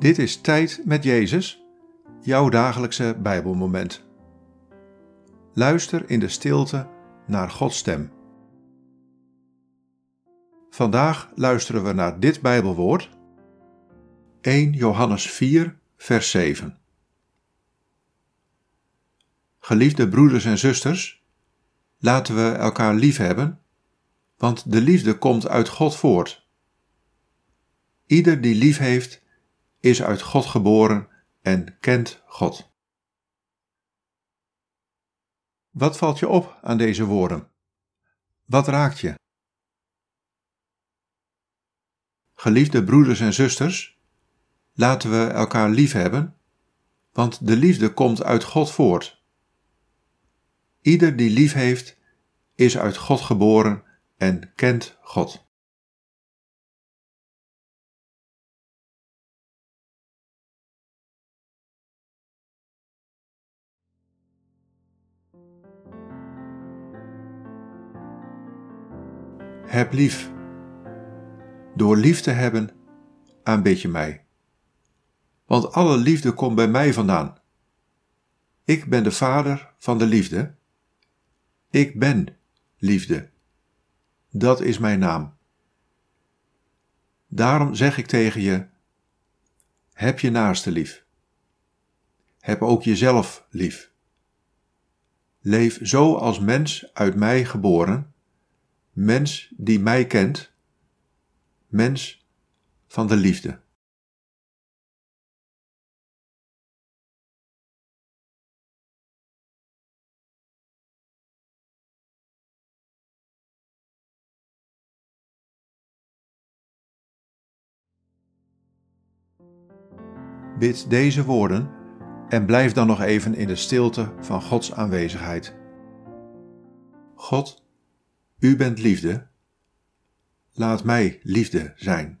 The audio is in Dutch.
Dit is Tijd met Jezus, jouw dagelijkse Bijbelmoment. Luister in de stilte naar Gods stem. Vandaag luisteren we naar dit Bijbelwoord, 1 Johannes 4, vers 7. Geliefde broeders en zusters, laten we elkaar lief hebben, want de liefde komt uit God voort. Ieder die lief heeft, is uit God geboren en kent God. Wat valt je op aan deze woorden? Wat raakt je? Geliefde broeders en zusters, laten we elkaar lief hebben, want de liefde komt uit God voort. Ieder die lief heeft, is uit God geboren en kent God. Heb lief. Door lief te hebben, aanbid je mij. Want alle liefde komt bij mij vandaan. Ik ben de vader van de liefde. Ik ben liefde. Dat is mijn naam. Daarom zeg ik tegen je: heb je naaste lief. Heb ook jezelf lief. Leef zo als mens uit mij geboren mens die mij kent, mens van de liefde. Bid deze woorden en blijf dan nog even in de stilte van Gods aanwezigheid. God, u bent liefde. Laat mij liefde zijn.